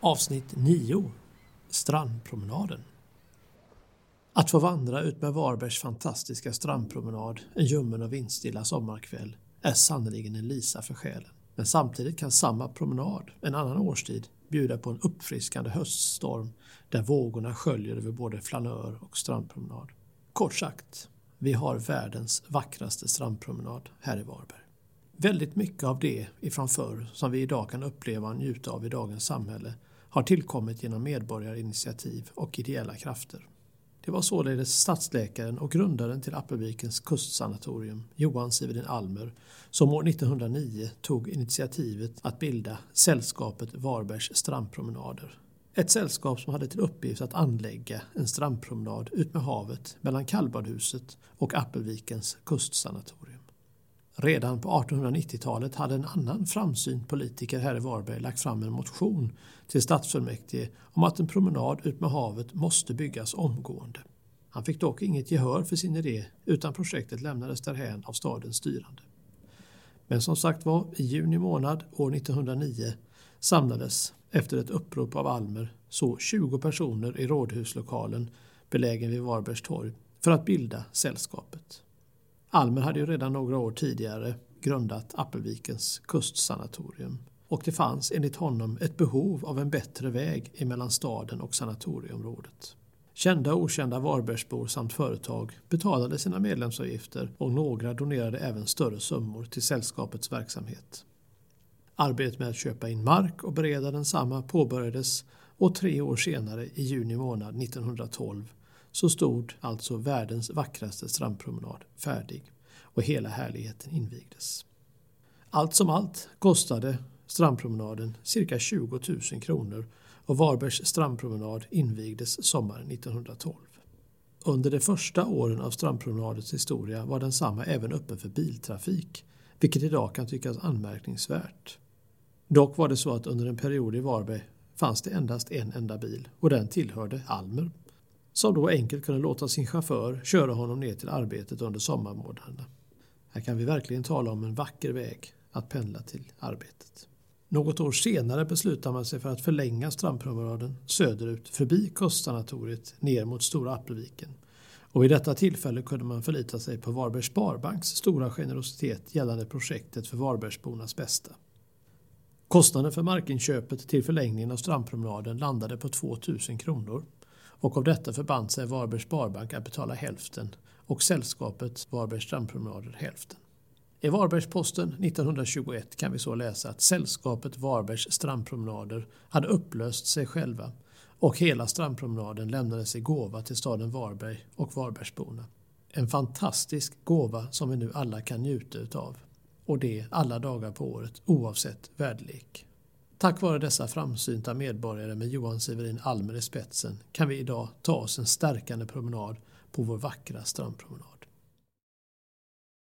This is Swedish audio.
Avsnitt 9 Strandpromenaden Att få vandra ut med Varbergs fantastiska strandpromenad en ljummen och vindstilla sommarkväll är sannerligen en lisa för själen. Men samtidigt kan samma promenad en annan årstid bjuda på en uppfriskande höststorm där vågorna sköljer över både flanör och strandpromenad. Kort sagt, vi har världens vackraste strandpromenad här i Varberg. Väldigt mycket av det ifrån förr som vi idag kan uppleva och njuta av i dagens samhälle har tillkommit genom medborgarinitiativ och ideella krafter. Det var således stadsläkaren och grundaren till Appelvikens kustsanatorium, Johan Sivedin Almer, som år 1909 tog initiativet att bilda Sällskapet Varbergs strandpromenader. Ett sällskap som hade till uppgift att anlägga en strandpromenad ut med havet mellan Kallbadhuset och Appelvikens kustsanatorium. Redan på 1890-talet hade en annan framsynt politiker här i Varberg lagt fram en motion till stadsfullmäktige om att en promenad ut med havet måste byggas omgående. Han fick dock inget gehör för sin idé utan projektet lämnades därhän av stadens styrande. Men som sagt var, i juni månad år 1909 samlades efter ett upprop av Almer så 20 personer i rådhuslokalen belägen vid Varbergs torg för att bilda sällskapet. Almer hade ju redan några år tidigare grundat Appelvikens kustsanatorium och det fanns enligt honom ett behov av en bättre väg emellan staden och sanatorieområdet. Kända och okända Varbergsbor samt företag betalade sina medlemsavgifter och några donerade även större summor till sällskapets verksamhet. Arbetet med att köpa in mark och bereda densamma påbörjades och tre år senare, i juni månad 1912, så stod alltså världens vackraste strandpromenad färdig och hela härligheten invigdes. Allt som allt kostade strandpromenaden cirka 20 000 kronor och Varbergs strandpromenad invigdes sommaren 1912. Under de första åren av strandpromenadens historia var densamma även öppen för biltrafik, vilket idag kan tyckas anmärkningsvärt. Dock var det så att under en period i Varberg fanns det endast en enda bil och den tillhörde Almer som då enkelt kunde låta sin chaufför köra honom ner till arbetet under sommarmånaderna. Här kan vi verkligen tala om en vacker väg att pendla till arbetet. Något år senare beslutar man sig för att förlänga strandpromenaden söderut förbi kustsanatoriet ner mot Stora Appelviken. Och vid detta tillfälle kunde man förlita sig på Varbergs Sparbanks stora generositet gällande projektet för Varbergsbornas bästa. Kostnaden för markinköpet till förlängningen av strandpromenaden landade på 2000 kronor och av detta förband sig Varbergs Sparbank att betala hälften och sällskapet Varbergs strandpromenader hälften. I Varbergsposten 1921 kan vi så läsa att sällskapet Varbergs strandpromenader hade upplöst sig själva och hela strandpromenaden lämnades i gåva till staden Varberg och Varbergsborna. En fantastisk gåva som vi nu alla kan njuta utav. Och det alla dagar på året oavsett väderlek. Tack vare dessa framsynta medborgare med Johan Severin Almer i spetsen kan vi idag ta oss en stärkande promenad på vår vackra strandpromenad.